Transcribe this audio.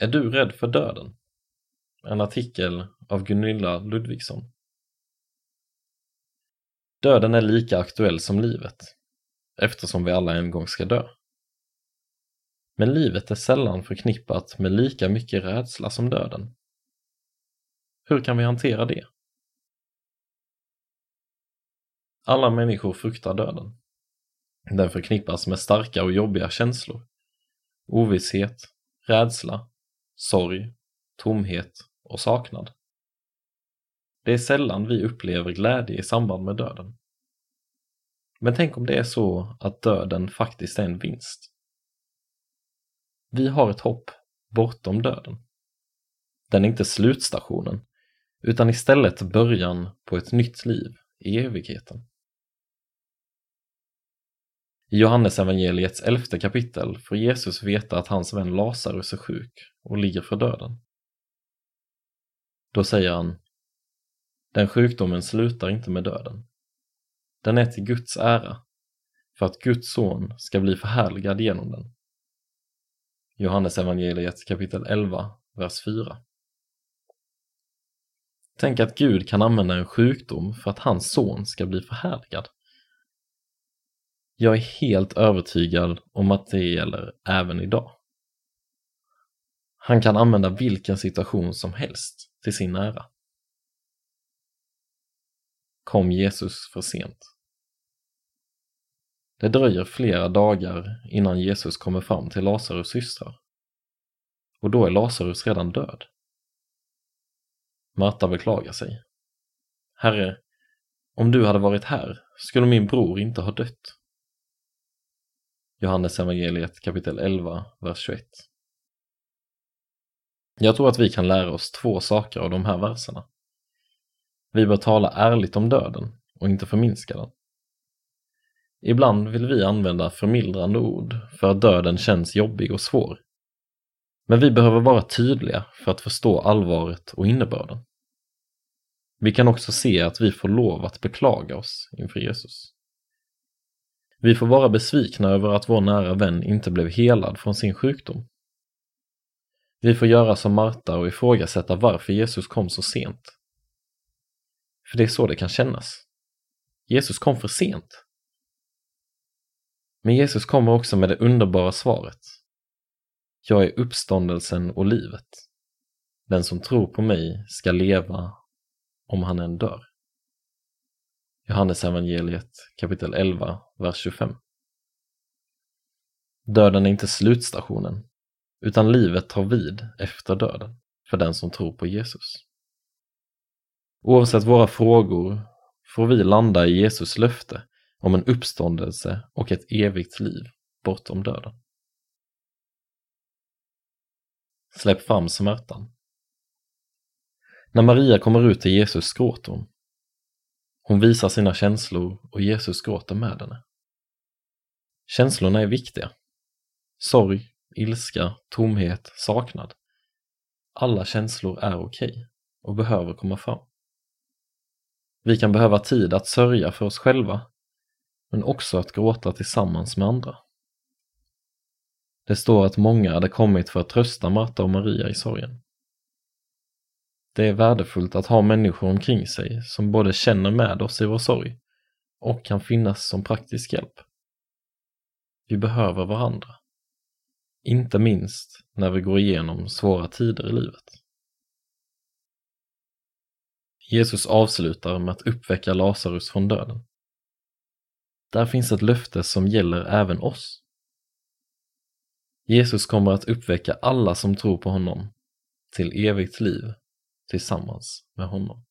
Är du rädd för döden? En artikel av Gunilla Ludvigsson. Döden är lika aktuell som livet, eftersom vi alla en gång ska dö. Men livet är sällan förknippat med lika mycket rädsla som döden. Hur kan vi hantera det? Alla människor fruktar döden. Den förknippas med starka och jobbiga känslor. Ovisshet, rädsla, sorg, tomhet och saknad. Det är sällan vi upplever glädje i samband med döden. Men tänk om det är så att döden faktiskt är en vinst. Vi har ett hopp bortom döden. Den är inte slutstationen, utan istället början på ett nytt liv i evigheten. I Johannesevangeliets elfte kapitel får Jesus veta att hans vän Lazarus är sjuk och ligger för döden. Då säger han Den sjukdomen slutar inte med döden. Den är till Guds ära, för att Guds son ska bli förhärligad genom den. Johannesevangeliet kapitel 11, vers 4. Tänk att Gud kan använda en sjukdom för att hans son ska bli förhärligad. Jag är helt övertygad om att det gäller även idag. Han kan använda vilken situation som helst till sin ära. Kom Jesus för sent? Det dröjer flera dagar innan Jesus kommer fram till Lazarus systrar. Och då är Lazarus redan död. Marta beklagar sig. Herre, om du hade varit här skulle min bror inte ha dött. Johannes evangeliet kapitel 11, vers 21. Jag tror att vi kan lära oss två saker av de här verserna. Vi bör tala ärligt om döden och inte förminska den. Ibland vill vi använda förmildrande ord för att döden känns jobbig och svår. Men vi behöver vara tydliga för att förstå allvaret och innebörden. Vi kan också se att vi får lov att beklaga oss inför Jesus. Vi får vara besvikna över att vår nära vän inte blev helad från sin sjukdom. Vi får göra som Marta och ifrågasätta varför Jesus kom så sent. För det är så det kan kännas. Jesus kom för sent. Men Jesus kommer också med det underbara svaret. Jag är uppståndelsen och livet. Den som tror på mig ska leva om han än dör. Johannes evangeliet kapitel 11, vers 25. Döden är inte slutstationen, utan livet tar vid efter döden för den som tror på Jesus. Oavsett våra frågor får vi landa i Jesus löfte om en uppståndelse och ett evigt liv bortom döden. Släpp fram smärtan. När Maria kommer ut till Jesus gråter hon. Hon visar sina känslor och Jesus gråter med henne. Känslorna är viktiga. Sorg, ilska, tomhet, saknad. Alla känslor är okej okay och behöver komma fram. Vi kan behöva tid att sörja för oss själva, men också att gråta tillsammans med andra. Det står att många hade kommit för att trösta Marta och Maria i sorgen. Det är värdefullt att ha människor omkring sig som både känner med oss i vår sorg och kan finnas som praktisk hjälp. Vi behöver varandra. Inte minst när vi går igenom svåra tider i livet. Jesus avslutar med att uppväcka Lazarus från döden. Där finns ett löfte som gäller även oss. Jesus kommer att uppväcka alla som tror på honom till evigt liv tillsammans med honom.